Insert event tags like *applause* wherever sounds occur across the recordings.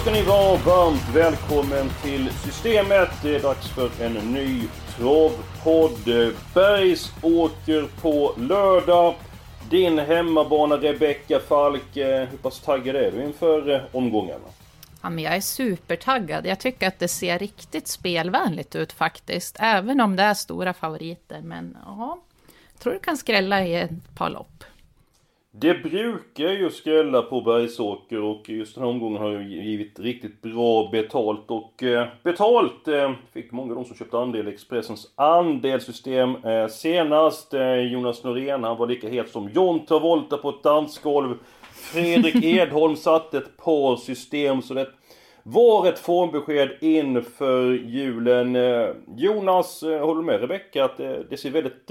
ska ni vara varmt välkommen till Systemet. Det är dags för en ny travpodd. Bergs åker på lördag. Din hemmabana Rebecka Falk. Hur pass taggad är du inför eh, omgångarna? Ja, men jag är supertaggad. Jag tycker att det ser riktigt spelvänligt ut faktiskt. Även om det är stora favoriter. Men ja, jag tror det kan skrälla i ett par lopp. Det brukar ju skrälla på Bergsåker och just den här omgången har ju givit riktigt bra betalt och eh, betalt eh, fick många av de som köpte andel i Expressens andelssystem. Eh, senast Jonas Norén, han var lika het som John Travolta på ett dansgolv. Fredrik *laughs* Edholm satte ett par system så det var ett formbesked inför julen. Eh, Jonas, eh, håller du med Rebecka att eh, det, ser väldigt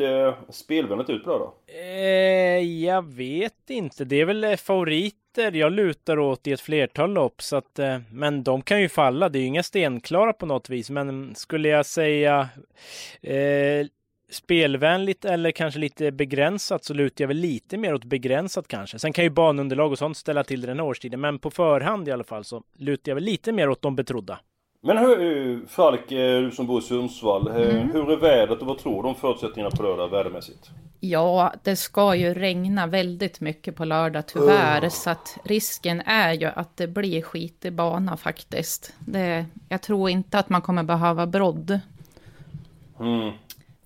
spelvänligt ut på lördag? Eh, jag vet inte. Det är väl favoriter jag lutar åt i ett flertal lopp. Så att, eh, men de kan ju falla. Det är ju inga stenklara på något vis. Men skulle jag säga eh, spelvänligt eller kanske lite begränsat så lutar jag väl lite mer åt begränsat kanske. Sen kan ju banunderlag och sånt ställa till det den här årstiden, men på förhand i alla fall så lutar jag väl lite mer åt de betrodda. Men hur, Falk, eh, du som bor i Sundsvall, eh, mm. hur är vädret och vad tror du om förutsättningarna på lördag vädermässigt? Ja, det ska ju regna väldigt mycket på lördag tyvärr, oh. så att risken är ju att det blir skitig bana faktiskt. Det, jag tror inte att man kommer behöva brodd. Mm.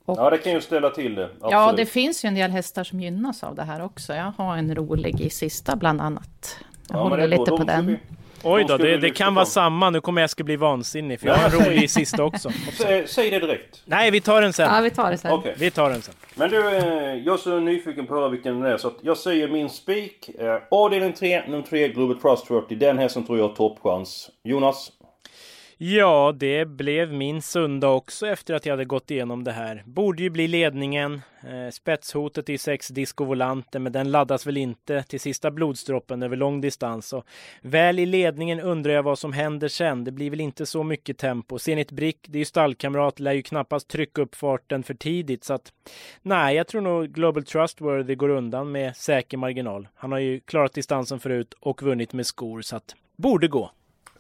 Och, ja, det kan ju ställa till det. Absolut. Ja, det finns ju en del hästar som gynnas av det här också. Jag har en rolig i sista bland annat. Jag ja, håller lite på den. Oj då, det, det kan vara samma. Nu kommer Eskil bli vansinnig för jag har en rolig i sista också. *laughs* Säg, säg det direkt. Nej, vi tar den sen. Ja, vi tar det sen. Okay. Vi tar den sen. Men du, eh, jag är så nyfiken på att höra vilken den är så att jag säger min spik. Eh, avdelning 3, nummer 3, Global Trust 40. Den hästen tror jag har toppchans. Jonas? Ja, det blev min söndag också efter att jag hade gått igenom det här. Borde ju bli ledningen. Eh, spetshotet i sex diskovolanter, men den laddas väl inte till sista blodsdroppen över lång distans. Och väl i ledningen undrar jag vad som händer sen. Det blir väl inte så mycket tempo. Zenit Brick, det är ju stallkamrat, lär ju knappast trycka upp farten för tidigt. Så att nej, jag tror nog Global Trustworthy går undan med säker marginal. Han har ju klarat distansen förut och vunnit med skor, så att borde gå.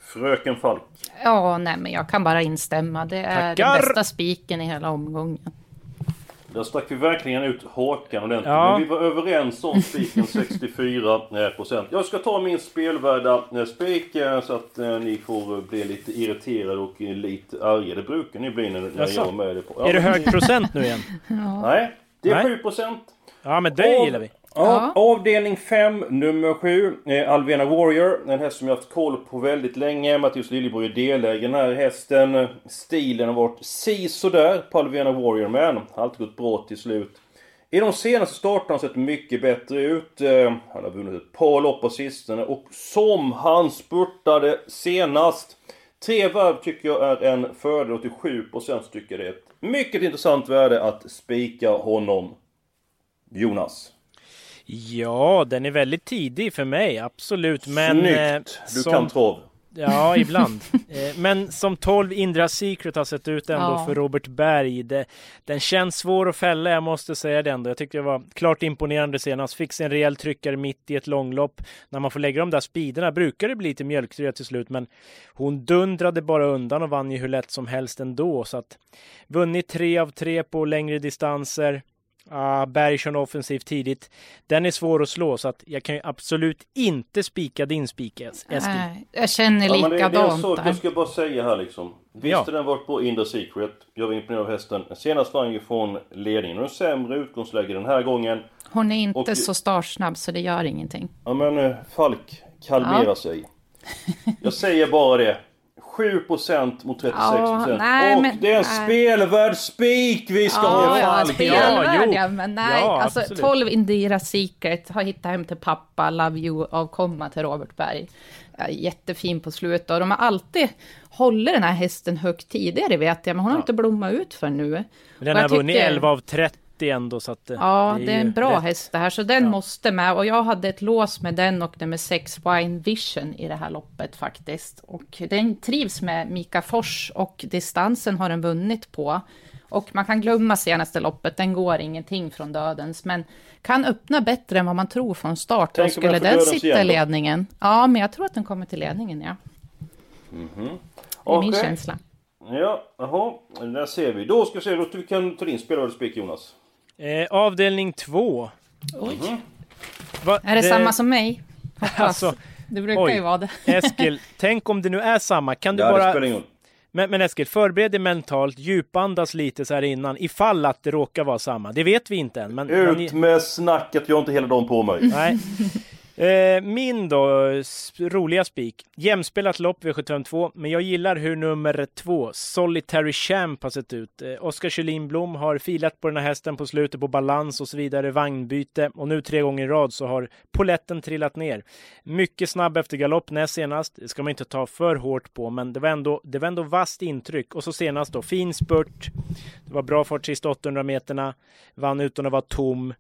Fröken Falk. Ja, nej men jag kan bara instämma. Det är Tackar. den bästa spiken i hela omgången. Där stack vi verkligen ut hakan ordentligt. Ja. Men vi var överens om spiken 64 procent. Jag ska ta min spelvärda eh, spik eh, så att eh, ni får bli lite irriterade och lite arga. Det brukar ni bli när, när jag är med det på. Ja, är det hög procent nu igen? *laughs* ja. Nej, det är Nej. 7 procent. Ja men det och, gillar vi. Ja, avdelning 5, nummer 7. Eh, Alvena Warrior. En häst som jag haft koll på väldigt länge. Mattias Liljeborg är delägare den här hästen. Stilen har varit si sådär på Alvena Warrior, men har alltid gått bra till slut. I de senaste starterna har han sett mycket bättre ut. Eh, han har vunnit ett par lopp på sistone och som han spurtade senast. Tre varv tycker jag är en fördel och till 7% tycker det är ett mycket intressant värde att spika honom. Jonas. Ja, den är väldigt tidig för mig, absolut. Men, Snyggt! Eh, du som... kan trav. Ja, *laughs* ibland. Eh, men som 12 Indra Secret har sett ut ändå ja. för Robert Berg. Det, den känns svår att fälla, jag måste säga det ändå. Jag tyckte det var klart imponerande senast. Fick en rejäl tryckare mitt i ett långlopp. När man får lägga de där speederna brukar det bli lite mjölksyra till slut, men hon dundrade bara undan och vann ju hur lätt som helst ändå. Så att vunnit tre av tre på längre distanser. Uh, Berg kör offensivt tidigt. Den är svår att slå så att jag kan ju absolut inte spika din spik Eskil. Nej, jag känner likadant ja, det, det är Jag ska bara säga här liksom. Visst ja. den varit på In the Secret. Jag var imponerad av hästen. Senast var han ju från ledningen. Och sämre utgångsläge den här gången. Hon är inte och, så startsnabb så det gör ingenting. Ja men eh, Falk, kalmera ja. sig. Jag säger bara det. 7% mot 36%. Ja, nej, och men, det är en spelvärd spik vi ska ja, ha ja, Falk. Spelvärd ja, men nej. Ja, alltså absolut. 12 Indira Secret har hittat hem till pappa, Love You avkomma till Robert Berg. Jättefin på slutet och de har alltid hållit den här hästen högt tidigare vet jag, men hon har inte blommat ut för nu. Men den har vunnit 11 av 30 ändå så att Ja, det är, det är en bra rätt. häst det här, så den ja. måste med. Och jag hade ett lås med den och nummer 6 Wine Vision i det här loppet faktiskt. Och den trivs med Mika Fors och distansen har den vunnit på. Och man kan glömma senaste loppet, den går ingenting från dödens, men kan öppna bättre än vad man tror från start. Tänk och skulle den sitta i ledningen? Ja, men jag tror att den kommer till ledningen, ja. Mm -hmm. Det är okay. min känsla. Ja, jaha, där ser vi. Då ska vi se, då vi kan ta din spelare spik Jonas. Eh, avdelning två. Oj. Mm. Va, är det, det, samma som mig? *laughs* Hoppas. Alltså, det brukar oj. ju vara det. *laughs* Eskil, tänk om det nu är samma. Kan du ja, bara... Men, men Eskil, förbered dig mentalt, djupandas lite så här innan, ifall att det råkar vara samma. Det vet vi inte än. Men, Ut men... med snacket, jag har inte hela dagen på mig. Nej. *laughs* Eh, min då, roliga spik. Jämspelat lopp V752, men jag gillar hur nummer två, Solitary Champ, har sett ut. Eh, Oskar Kjellin Blom har filat på den här hästen på slutet på balans och så vidare, vagnbyte och nu tre gånger i rad så har poletten trillat ner. Mycket snabb efter galopp näst senast, det ska man inte ta för hårt på, men det var ändå, det var ändå vasst intryck. Och så senast då, fin spurt, det var bra fart sista 800 meterna, vann utan att vara tom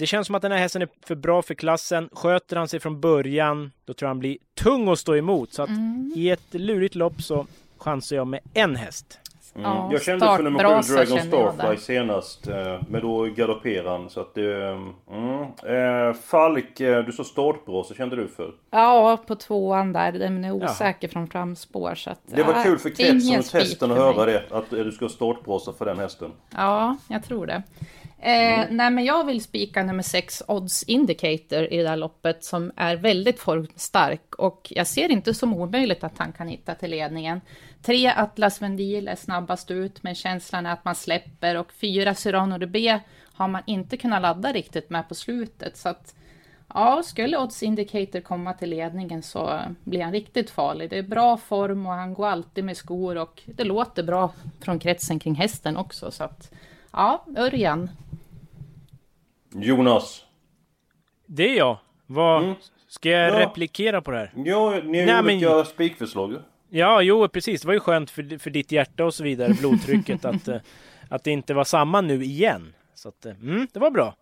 det känns som att den här hästen är för bra för klassen. Sköter han sig från början, då tror jag han blir tung att stå emot. Så att mm. i ett lurigt lopp så chansar jag med en häst. Mm. Ja, jag kände för nummer 7 Dragon Starfly senast, eh, men då galopperade han så att det... Mm. Eh, Falk, eh, du sa startbra, så kände du för? Ja, på tvåan där, den är osäker ja. från framspår så att, Det var kul för kretsen och testen att höra det, att du ska startbrasa för den hästen. Ja, jag tror det. Eh, mm. Nej, men jag vill spika nummer 6 Odds Indicator i det där loppet som är väldigt formstark och jag ser inte som omöjligt att han kan hitta till ledningen. Tre Atlas Vendil är snabbast ut, men känslan är att man släpper och fyra Cyrano de B har man inte kunnat ladda riktigt med på slutet. Så att ja, skulle Odds Indicator komma till ledningen så blir han riktigt farlig. Det är bra form och han går alltid med skor och det låter bra från kretsen kring hästen också. Så att ja, Örjan, Jonas. Det är jag. Vad... Mm. Ska jag ja. replikera på det här? Ja, ni har Nej, olika men... spikförslag. Ja, jo precis. Det var ju skönt för, för ditt hjärta och så vidare, blodtrycket, *laughs* att, eh, att det inte var samma nu igen. Så att, eh, mm, det var bra.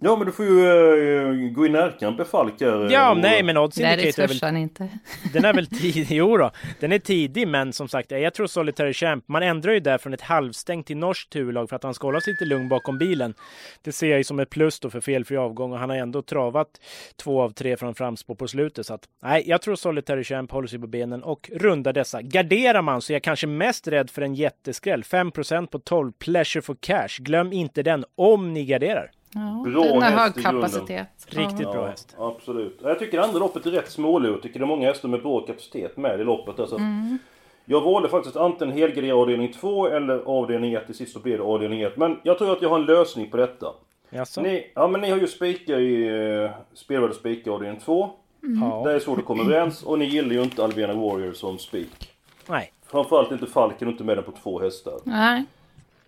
Ja men du får ju uh, gå i närkamp med Falk här. Ja, och... nej men Odds Nej det törs han inte. *laughs* Den är väl tidig, jo då. Den är tidig men som sagt, jag tror Solitary Champ, man ändrar ju där från ett halvstängt till norskt huvudlag för att han ska hålla sig lite lugn bakom bilen. Det ser jag ju som ett plus då för felfri avgång och han har ändå travat två av tre från framspår på slutet. Så att nej, jag tror Solitary Champ håller sig på benen och rundar dessa. Garderar man så är jag kanske mest rädd för en jätteskräll. 5% på 12, Pleasure for Cash. Glöm inte den om ni garderar. Ja, bra den har hög kapacitet. Riktigt ja. bra häst. absolut. Jag tycker andra loppet är rätt småligt. Jag tycker det är många hästar med bra kapacitet med i loppet. Alltså. Mm. Jag valde faktiskt antingen helgardera avdelning 2 eller avdelning 1. Till sist så blev det avdelning 1. Men jag tror att jag har en lösning på detta. Jaså? Ni, ja men ni har ju spikar i uh, spelvärde spikar avdelning 2. Mm. Ja. Det är så det kommer överens. Och ni gillar ju inte Alvena Warrior som spik. Nej. Framförallt inte Falken och inte med den på två hästar. Nej.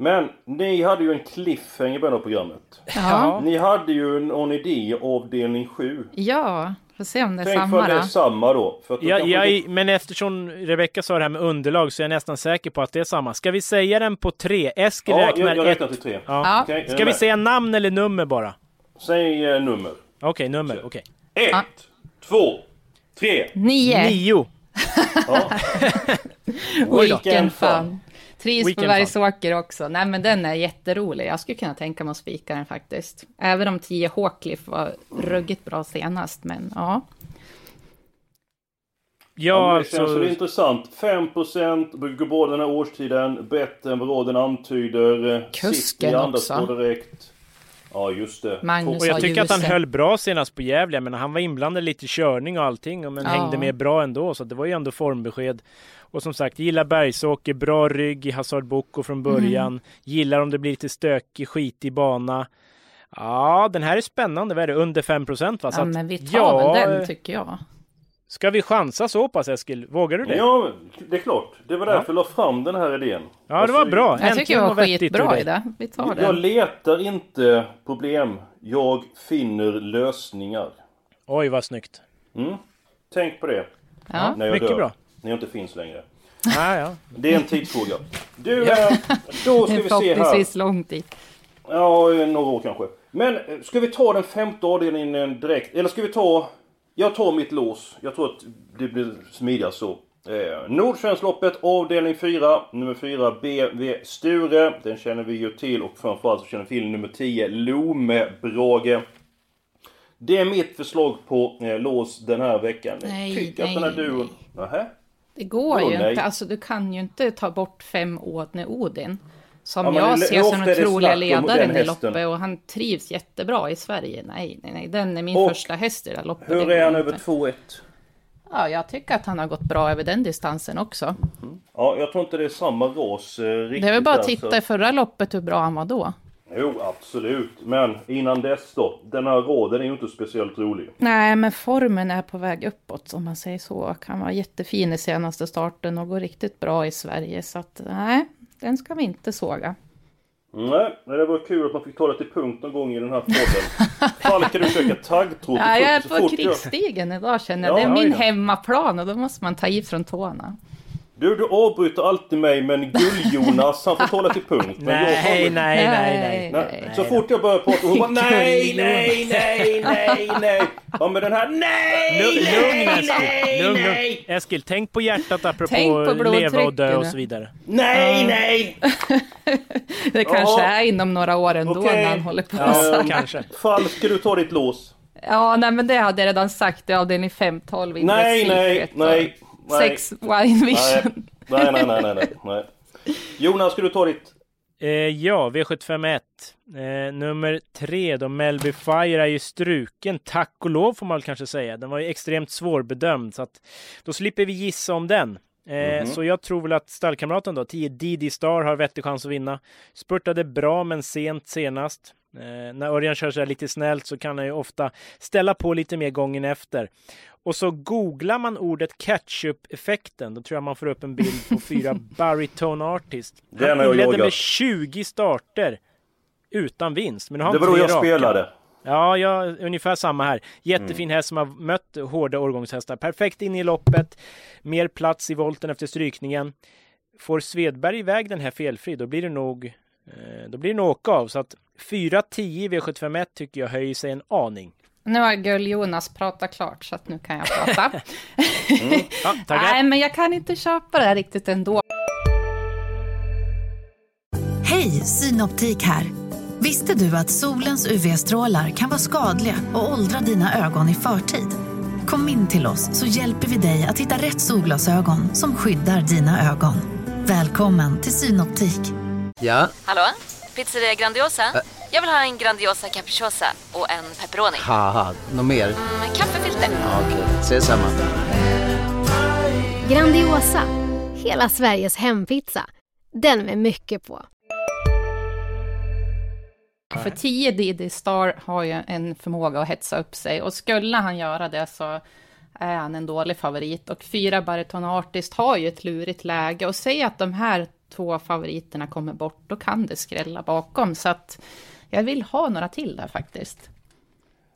Men ni hade ju en cliffhanger i början av programmet. Ja. Ni hade ju en idé avdelning 7. Ja, får se om det är Tänk samma då. Tänk det är samma då. För ja, ja, det... Men eftersom Rebecka sa det här med underlag så är jag nästan säker på att det är samma. Ska vi säga den på tre? Eskil ja, räknar jag, jag räknar ett. till tre. Ja. ja. Okay, Ska vi säga namn eller nummer bara? Säg eh, nummer. Okej, okay, nummer. Okej. Okay. Ett, ja. två, tre. Nio. Nio. ja. *laughs* Weekend fun. Trivs på Bergsåker också. Nej men den är jätterolig. Jag skulle kunna tänka mig att spika den faktiskt. Även om 10 Hawcliff var ruggigt bra senast, men ja. Ja, ja det känns så... intressant. 5% brukar gå den här årstiden. Bättre än vad råden antyder. Kusken också. direkt. Ja, just det. Magnus och jag tycker att han höll bra senast på Gävle. Men han var inblandad lite i körning och allting. Men ja. hängde med bra ändå. Så det var ju ändå formbesked. Och som sagt, gillar Bergsåker, bra rygg i Hazard Boko från början. Mm. Gillar om det blir lite stökig, skitig bana. Ja, den här är spännande. Vad är det? Under 5 procent va? Så ja, men vi tar ja, väl den tycker jag. Ska vi chansa så pass Eskil? Vågar du det? Ja, det är klart. Det var därför ja. jag la fram den här idén. Ja, det var alltså, bra. Jag tycker det var skitbra idé. Vi tar det. Jag letar inte problem. Jag finner lösningar. Oj, vad snyggt. Mm. Tänk på det. Ja. När jag Mycket dör. bra. När jag inte finns längre. Ah, ja. Det är en tidsfråga. Du, ja. Eh, då ska vi se här. Förhoppningsvis lång tid. Ja, några år kanske. Men eh, ska vi ta den femte avdelningen direkt? Eller ska vi ta... Jag tar mitt lås. Jag tror att det blir smidigast så. Eh, Nordsvenskloppet avdelning 4, nummer 4 BV Sture. Den känner vi ju till och framförallt så känner vi till nummer 10 Lome Brage. Det är mitt förslag på eh, lås den här veckan. Nej, tycker nej, att den här duon... Nähä? Det går ju nej. inte. Alltså du kan ju inte ta bort fem Ådne Odin. Som Ja, jag ser som den är det troliga snack om ledaren i loppet och han trivs jättebra i Sverige. Nej, nej, nej. Den är min Och första häst i det här loppet. Hur är han över inte. 2-1? Ja, jag tycker att han har gått bra över den distansen också. Ja, jag tror inte det är samma ras eh, riktigt. Det är väl bara att titta i förra loppet hur bra han var då. Jo, absolut. Men innan dess då? Den här raden är ju inte speciellt rolig. Nej, men formen är på väg uppåt om man säger så. Kan vara jättefin i senaste starten och gå riktigt bra i Sverige. Så att nej, den ska vi inte såga. Nej, det var kul att man fick ta det till punkt någon gång i den här podden. Falk, kan du försöka taggtråd Ja, jag är på fort jag- krigsstigen idag känner jag. Ja, det är min då. hemmaplan och då måste man ta i från tårna. Du, du avbryter alltid mig men Gull-Jonas han får tala till punkt. Men jag Nej, håller- nej, nej, nej. Nej, så fort jag börjar prata hon bara nej, nej, nej, nej, nej. Ja men den här nej, Lugn, nej, lugn Eskil. nej, Lugn, nej, lugn. Eskil, tänk på hjärtat apropå Tänk på leva och dö och så vidare. nej, nej. *laughs* Det kanske är inom några år ändå Okej. när han håller på. Ja, kanske. Falk, ska du ta ditt lås? Ja, nej men det hade jag redan sagt i avdelning 5, 12 i Nej, nej, nej, nej. Sex Wine Vision. Nej, nej, nej, nej, nej, nej. Jonas, ska du ta ditt? Eh, ja, V751. Eh, nummer tre då, Melby Fire är ju struken. Tack och lov får man väl kanske säga. Den var ju extremt svårbedömd så att då slipper vi gissa om den. Eh, Så jag tror väl att stallkamraten då, 10 Didi Star, har vettig chans att vinna. Spurtade bra men sent senast. Eh, när Örjan kör så här lite snällt så kan han ju ofta ställa på lite mer gången efter. Och så googlar man ordet ketchup-effekten, då tror jag man får upp en bild på fyra *laughs* baritone artist. Han inledde med 20 starter utan vinst. Men nu har Det han var då jag raka. spelade. Ja, ja, ungefär samma här. Jättefin Mm. häst som har mött hårda årgångshästar. Perfekt in i loppet. Mer plats i volten efter strykningen. Får Svedberg iväg den här felfri, då blir det nog eh, då blir det nog åka av. Så att 4-10 i V751 tycker jag höjer sig en aning. Nu har Gull-Jonas pratat klart så att nu kan jag prata. *laughs* Ja, *laughs* tackar. Nej, men jag kan inte köpa det här riktigt ändå. Hej, Synoptik här. Visste du att solens UV-strålar kan vara skadliga och åldra dina ögon i förtid? Kom in till oss så hjälper vi dig att hitta rätt solglasögon som skyddar dina ögon. Välkommen till Synoptik. Ja, Hallå? Pizzeria Grandiosa? Jag vill ha en Grandiosa capriciosa och en pepperoni. något mer? Med kaffefilter. Ja, Okej, ses samma. Grandiosa, hela Sveriges hempizza. Den med mycket på. För 10 Didi Star har ju en förmåga att hetsa upp sig och skulle han göra det så är han en dålig favorit. Och fyra Bariton Artist har ju ett lurigt läge och säg att de här två favoriterna kommer bort, då kan det skrälla bakom. Så att jag vill ha några till där faktiskt.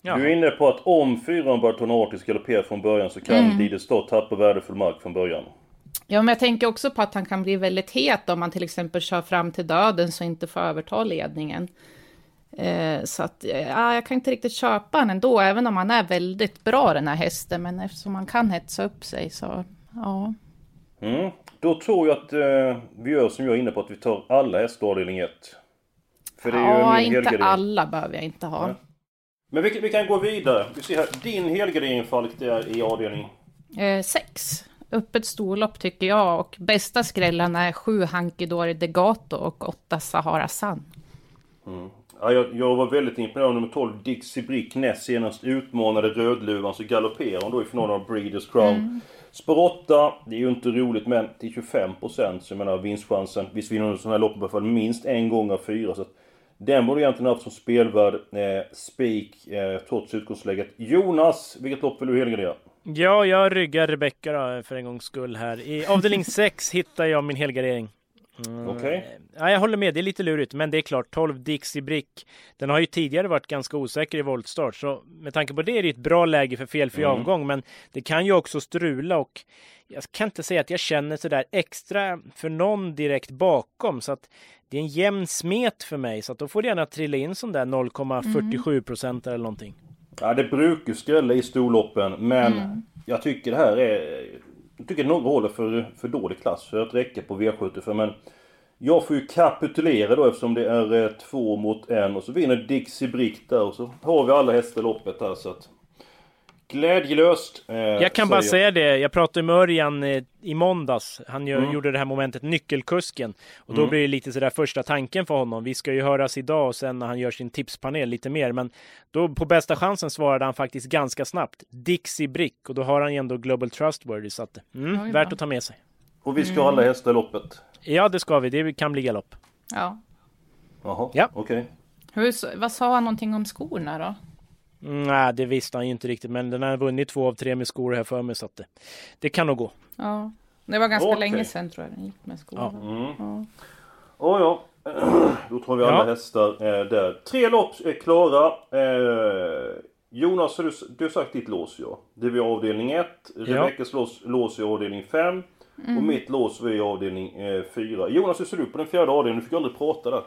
Ja. Du är inne på att om fyran Bartonatis galopperar från början så kan mm. Didi Star tappa värdefull mark från början. Ja, men jag tänker också på att han kan bli väldigt het om man till exempel kör fram till döden så inte får överta ledningen. Eh, så att, ja, jag kan inte riktigt köpa han ändå, även om han är väldigt bra den här hästen. Men eftersom han kan hetsa upp sig så, ja. Mm. Då tror jag att eh, vi gör som jag är inne på, att vi tar alla hästar avdelning 1. För det är ja, ju min inte helgardering. alla behöver jag inte ha. Nej. Men vi, vi kan gå vidare. Vi ser här, din helgardering Falk, det är i avdelning. Eh, sex. Öppet storlopp tycker jag och bästa skrällarna är sju Hankidori Degato och åtta Sahara San. Ja, jag, jag var väldigt imponerad av nummer 12, Dixie Brick, näst senast utmanade Rödluvan, så galopperar hon då i finalen av Breeders Crown. Mm. Spår 8, det är ju inte roligt men till 25% så jag menar vinstchansen. Visst vinner du sådana här lopp i alla fall minst en gång av fyra. Så att den borde egentligen haft som spelvärd eh, spik eh, trots utgångsläget. Jonas, vilket lopp vill du helgardera? Ja, jag ryggar Rebecka då, för en gångs skull här. I avdelning 6 hittar jag min helgardering. Mm. Okej. Okay. Ja, jag håller med, det är lite lurigt, men det är klart 12 Dixie Brick. Den har ju tidigare varit ganska osäker i voltstart, så med tanke på det är det ett bra läge för felfri mm. avgång, men det kan ju också strula och jag kan inte säga att jag känner sådär extra för någon direkt bakom, så att det är en jämn smet för mig, så att då får det gärna trilla in sån där 0,47 procent eller någonting. Ja, det brukar skrälla i storloppen, men mm. jag tycker det här är jag tycker några håller för, för dålig klass för att räcka på V75 men jag får ju kapitulera då eftersom det är eh, två mot en och så vinner Dixie Brick där och så har vi alla hästar i loppet där så att Glädjelöst. Eh, jag kan bara jag. säga det. Jag pratade med Örjan eh, i måndags. Han mm. gjorde det här momentet Nyckelkusken. Och då mm. blir det lite sådär första tanken för honom. Vi ska ju höras idag och sen när han gör sin tipspanel lite mer. Men då på bästa chansen svarade han faktiskt ganska snabbt. Dixie Brick. Och då har han ju ändå Global Trustworthy. Så att, mm, värt att ta med sig. Och vi ska mm. alla hästar i loppet? Ja, det ska vi. Det kan bli galopp. Ja. Jaha, ja. okej. Okay. Vad sa han någonting om skorna då? Nej, det visste han ju inte riktigt. Men den har vunnit två av tre med skor här för mig. Så att det, det kan nog gå. Ja, det var ganska okay. länge sedan tror jag den gick med skor. Ja. Mm. Ja. Oh, ja. *clears throat* Då tror vi alla ja. hästar eh, där. Tre lopp är klara. Eh, Jonas, du, du har sagt ditt lås ja. Det är avdelning 1. Rebeckas ja. lås, lås är avdelning 5. Mm. Och mitt lås är avdelning 4. Eh, Jonas, hur ser du på den fjärde avdelningen? Du fick aldrig prata där.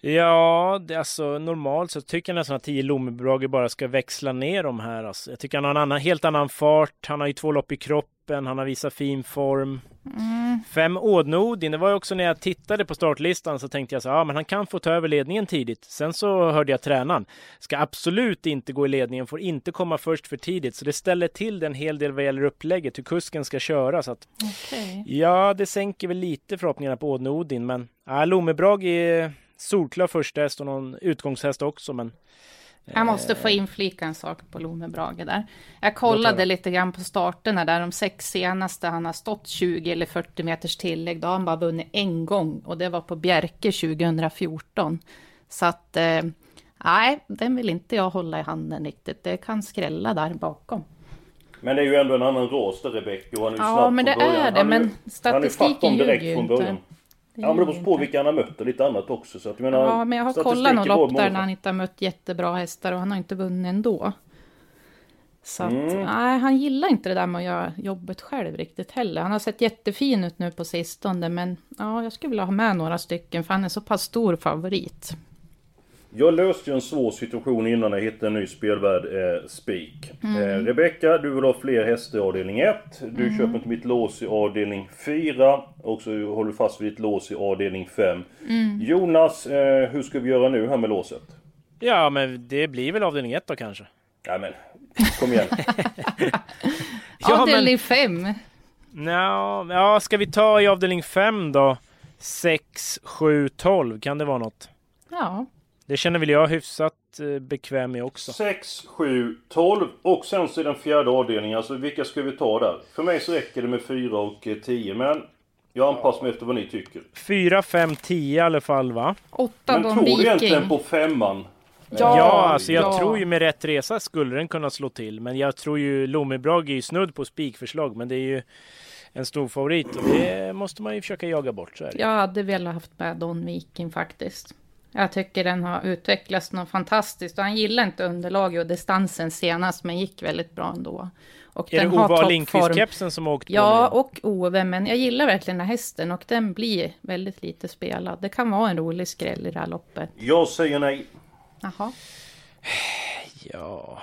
Ja, det, alltså normalt så tycker jag nästan att 10 Lommebrage bara ska växla ner de här. Alltså. Jag tycker han har en annan, helt annan fart. Han har ju två lopp i kroppen. Han har visat fin form. Mm. Fem Ådnodin, det var ju också när jag tittade på startlistan så tänkte jag så ja men han kan få ta över ledningen tidigt. Sen så hörde jag tränaren. Ska absolut inte gå i ledningen, får inte komma först för tidigt. Så det ställer till det en hel del vad gäller upplägget, hur kusken ska köra. Så att, okay. Ja, det sänker väl lite förhoppningarna på Ådnodin, men ja, Lommebrage är solklar första häst och någon utgångshäst också. Men, jag måste få eh, inflika en sak på Lomebrage där. Jag kollade lite grann på starterna där, de sex senaste, han har stått 20 eller 40 meters tillägg, då har han bara vunnit en gång och det var på Bjerke 2014. Så att, eh, nej, den vill inte jag hålla i handen riktigt. Det kan skrälla där bakom. Men det är ju ändå en annan ras där Rebecka och han är ju Ja, snabb men det är det, men statistiken ljuger ju inte. Ja men det beror på vilka han har mött och lite annat också. Så att, jag menar, ja men jag har kollat några lopp där när han inte har mött jättebra hästar och han har inte vunnit ändå. Så att, mm. nej, han gillar inte det där med att göra jobbet själv riktigt heller. Han har sett jättefin ut nu på sistone, men ja, jag skulle vilja ha med några stycken för han är så pass stor favorit. Jag löste ju en svår situation innan jag hittade en ny spelvärd eh, Spik. Mm. Eh, Rebecka, du vill ha fler hästar i avdelning 1. Du mm. köper inte mitt lås i avdelning 4. Och så håller du fast vid ditt lås i avdelning 5. Mm. Jonas, eh, hur ska vi göra nu här med låset? Ja, men det blir väl avdelning 1 då kanske? Ja, men kom igen. *laughs* ja, avdelning 5? Ja, ja, ska vi ta i avdelning 5 då? 6, 7, 12, kan det vara något? Ja. Det känner väl jag hyfsat eh, bekväm med också. 6, 7, 12 och sen så är den fjärde avdelningen. Alltså vilka ska vi ta där? För mig så räcker det med 4 och 10 men jag anpassar mig efter vad ni tycker. 4, 5, 10 i alla fall va? 8 Men tror du egentligen på femman? Ja, ja alltså jag ja. tror ju med rätt resa skulle den kunna slå till. Men jag tror ju Lomebrag är ju snudd på spikförslag. Men det är ju en stor favorit och det måste man ju försöka jaga bort. Så är det. Jag hade velat haft med Don Viking faktiskt. Jag tycker den har utvecklats något fantastiskt och han gillar inte underlaget och distansen senast men gick väldigt bra ändå. Och är den det Ove Lindqvist-kepsen som åkt Ja, på och Ove, men jag gillar verkligen den här hästen och den blir väldigt lite spelad. Det kan vara en rolig skräll i det här loppet. Jag säger nej. Jaha. Ja.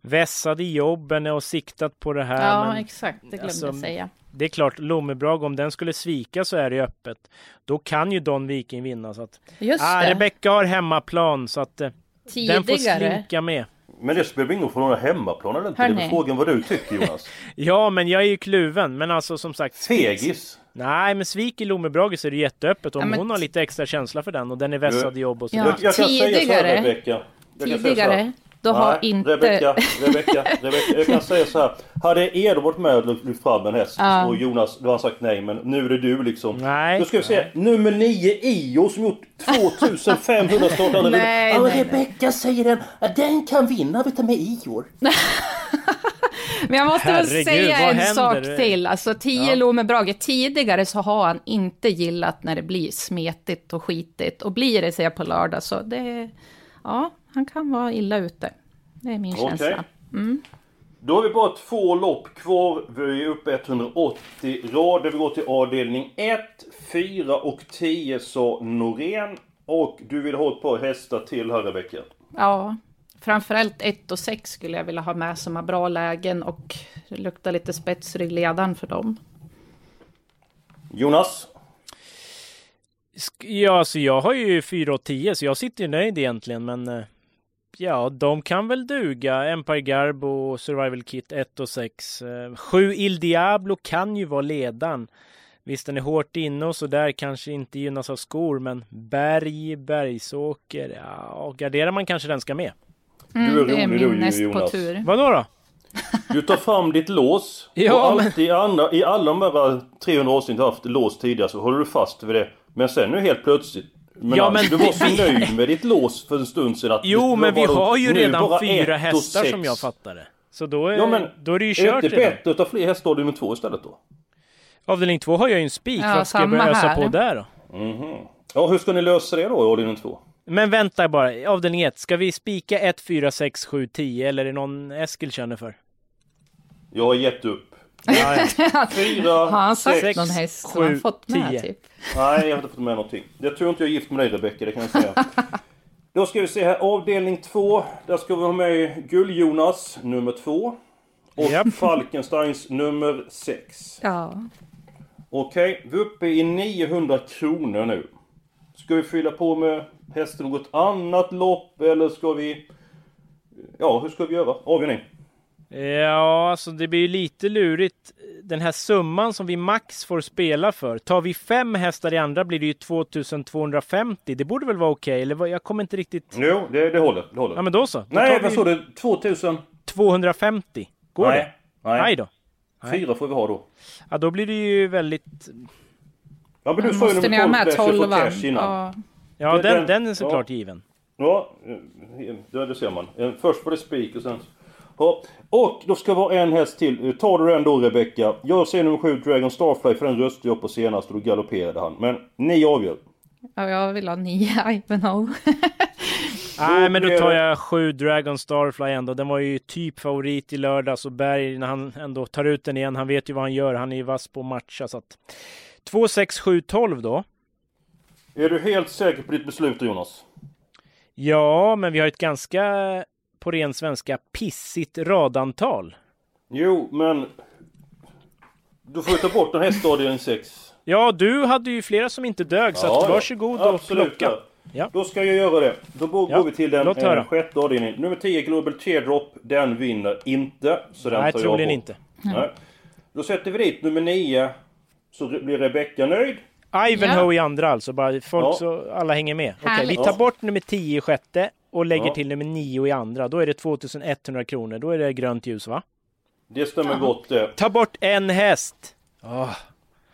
Vässade jobben och siktat på det här. Ja, men, exakt. Det glömde alltså, jag säga det är klart, Lommebrag, om den skulle svika så är det öppet. Då kan ju Don Viking vinna. Så att, Just ah, det. Rebecka har hemmaplan så att eh, den får slinka med. Men det spelar ingen roll för någon hemmaplan eller inte. Hörrni. Det är frågan vad du tycker Jonas. *laughs* ja, men jag är ju kluven. Men alltså som sagt. Fegis. Nej, men sviker Lommebrage så är det jätteöppet. Om ja, men... hon har lite extra känsla för den och den är vässad i jobb och så. Ja, jag, jag kan tidigare. säga så här Rebecka. Tidigare då Nej, har inte... Rebecka, Rebecka, Rebecka. Jag kan säga så här. Hade Edo varit med och lyft fram en häst ja. och Jonas, då har han sagt nej men nu är det du liksom. Nej. Då ska vi se. Nummer 9 Io som gjort 2500 startande. nej, ja, nej, Rebecka säger den. Den kan vinna vi tar med Ior. *laughs* Men jag måste Herregud, säga en händer? sak till. Alltså 10 ja. Lome Brage, tidigare så har han inte gillat när det blir smetigt och skitigt. Och blir det, säger jag på lördag, så det... Ja, han kan vara illa ute. Det är min okay. känsla. Mm. Då har vi bara två lopp kvar. Vi är uppe 180 rader. Vi går till avdelning 1, 4 och 10 sa Norén. Och du vill ha ett par hästar till här Rebecka? Ja, framförallt 1 och 6 skulle jag vilja ha med som har bra lägen och luktar lite spetsrygg ledaren för dem. Jonas? Ja, så jag har ju 4 och 10 så jag sitter ju nöjd egentligen men eh, Ja, de kan väl duga. Empire Garbo, Survival Kit 1 och 6. 7 eh, Il Diablo kan ju vara ledaren. Visst, den är hårt inne och så där kanske inte gynnas av skor, men Berg, Bergsåker, ja, garderar man kanske den ska med. Mm, du är det är min näst på tur. Vadå då? Du tar fram ditt lås. *laughs* ja, och alltid men... i, andra, I alla de här 300 avsnitt du har haft lås tidigare så håller du fast vid det. Men sen nu helt plötsligt men, ja, alltså, men du var så nöjd med ditt lås för en stund sedan. Att jo, men vi har ju redan fyra hästar som jag fattar det. Så då är, ja, men, då är det ju kört Är det inte bättre att ta fler hästar avdelning två istället då? Avdelning två har jag ju en spik. Ja, Vad ska jag börja ösa på där då? Mm -hmm. Ja, hur ska ni lösa det då i avdelning två? Men vänta bara, avdelning ett. Ska vi spika 1, 4, 6, 7, 10 eller är det någon Eskil känner för? Jag har gett upp. *laughs* Fyra, Har han sagt sex, någon häst som han fått med tio. typ? Nej, jag har inte fått med någonting. Jag tror inte jag är gift med dig Rebecka, det kan jag säga. *laughs* Då ska vi se här, avdelning två. Där ska vi ha med Gull-Jonas, nummer två. Och yep. Falkensteins nummer sex. Ja. Okej, okay, vi är uppe i 900 kronor nu. Ska vi fylla på med hästen något annat lopp eller ska vi... Ja, hur ska vi göra? Avgör ni. Ja, alltså det blir ju lite lurigt. Den här summan som vi max får spela för. Tar vi fem hästar i andra blir det ju 2250. Det borde väl vara okej? Okay, eller jag kommer inte riktigt... Jo, det, det håller. Det håller. Ja, men då så. Då Nej, vad sa du? 2000? 250. Går Nej. det? Nej. Nej då. Fyra får vi ha då. Ja, då blir det ju väldigt... Ja, men du sa ju nummer 12 12 cash innan. Ja, ja den, den är såklart ja. given. Ja, det, det ser man. Först var det spik och sen... Ja. Och då ska vara en häst till. Tar du den då Rebecka? Jag ser nummer 7 Dragon Starfly för den röstade jag på senast och då galopperade han. Men ni avgör. Ja, jag vill ha 9 *laughs* Ivanhoe. *laughs* Nej, men då tar jag 7 Dragon Starfly ändå. Den var ju typ favorit i lördags och Berg när han ändå tar ut den igen. Han vet ju vad han gör. Han är ju vass på att matcha så att 2, 6, 7, 12 då. Är du helt säker på ditt beslut Jonas? Ja, men vi har ett ganska på ren svenska pissigt radantal. Jo, men... Du får ju ta bort en häst avdelning 6. Ja, du hade ju flera som inte dög, så ja, att varsågod och absolut, plocka. Ja. Då ska jag göra det. Då går ja, vi till den eh, sjätte avdelningen. Nummer 10, Global Teardrop. Den vinner inte. Så den Nej, tar troligen inte. Nej. Då sätter vi dit nummer 9. Så blir Rebecca nöjd. Ivanhoe ja. i andra alltså, bara folk ja. så alla hänger med. Okej, okay, vi tar bort nummer 10 i sjätte och lägger ja. till nummer 9 i andra. Då är det 2100 kronor. Då är det grönt ljus va? Det stämmer ja. gott det. Ta bort en häst! Oh.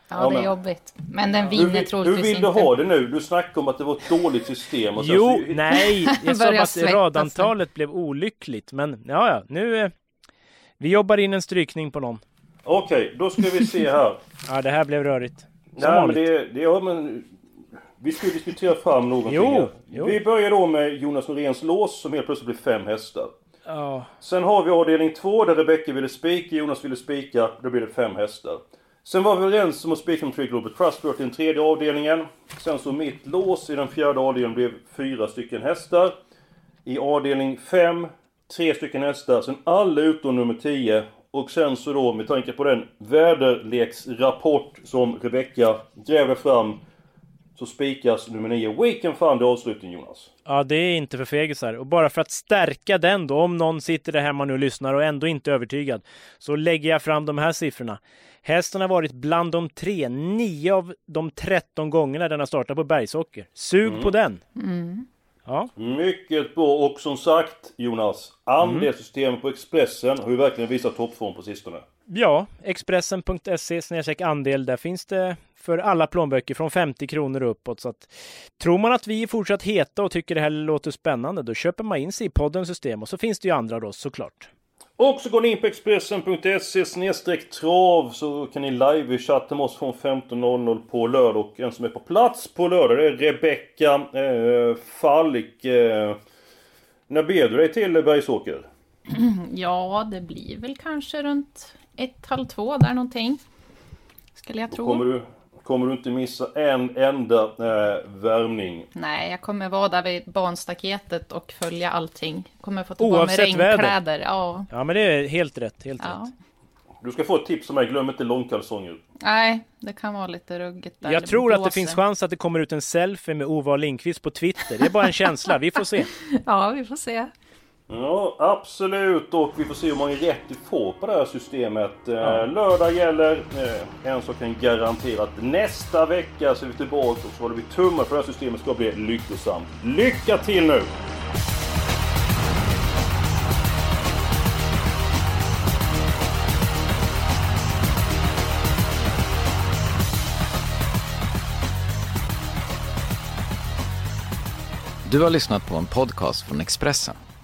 Ja, det är jobbigt. Men den vinner hur, troligtvis inte. Hur vill du ha det nu? Du snackade om att det var ett dåligt system. Och jo, så... *laughs* nej! *laughs* Jag sa att radantalet blev olyckligt. Men ja, ja, nu... Eh, vi jobbar in en strykning på någon. Okej, okay, då ska vi se här. *laughs* ja, det här blev rörigt. Som nej, men det, det, ja, men vi ska diskutera fram någonting jo, jo. Vi börjar då med Jonas Noréns lås som helt plötsligt blir fem hästar. Oh. Sen har vi avdelning två där Rebecca ville spika, Jonas ville spika. Då blir det fem hästar. Sen var vi överens om att spika Trigg Robert Trustworth i den tredje avdelningen. Sen så mitt lås i den fjärde avdelningen blev fyra stycken hästar. I avdelning fem, tre stycken hästar. Sen alla utom nummer 10. Och sen så då med tanke på den väderleksrapport som Rebecca gräver fram så spikas nummer 9 Weekend Fund i avslutning Jonas. Ja, det är inte för fegisar. Och bara för att stärka den då, om någon sitter där hemma nu och lyssnar och ändå inte är övertygad, så lägger jag fram de här siffrorna. Hästen har varit bland de tre, nio av de 13 gångerna den har startat på bergsåker. Sug mm. på den! Mm. Ja. Mycket bra och som sagt Jonas, andelssystemet på Expressen har ju verkligen visat toppform på sistone. Ja, Expressen.se andel. Där finns det för alla plånböcker från 50 kronor uppåt. Så att, tror man att vi är fortsatt heta och tycker det här låter spännande, då köper man in sig i poddens system och så finns det ju andra då såklart. Och så går ni in på Expressen.se trav så kan ni live-chatta med oss från 15.00 på lördag. Och en som är på plats på lördag det är Rebecka eh, Falk. Eh, när ber du dig till Bergsåker? *clears throat* Ja, det blir väl kanske runt ett, halv två där någonting. Skulle jag tro. Kommer du, kommer du inte missa en enda eh, värmning? Nej, jag kommer vara där vid banstaketet och följa allting. Kommer få ta på mig regnkläder. Ja. ja, men det är helt rätt. Helt ja. rätt. Du ska få ett tips av mig, glöm inte långkalsonger. Nej, det kan vara lite ruggigt där. Jag tror att det finns chans att det kommer ut en selfie med Ova Lindqvist på Twitter. Det är bara en känsla, vi får se. *laughs* Ja, vi får se. Ja, absolut. Och vi får se hur många rätt vi får på det här systemet. Eh, ja. Lördag gäller. Eh, en sak kan garantera att nästa vecka så är vi tillbaka och så håller vi tummar för att det här systemet ska bli lyckosamt. Lycka till nu! Du har lyssnat på en podcast från Expressen.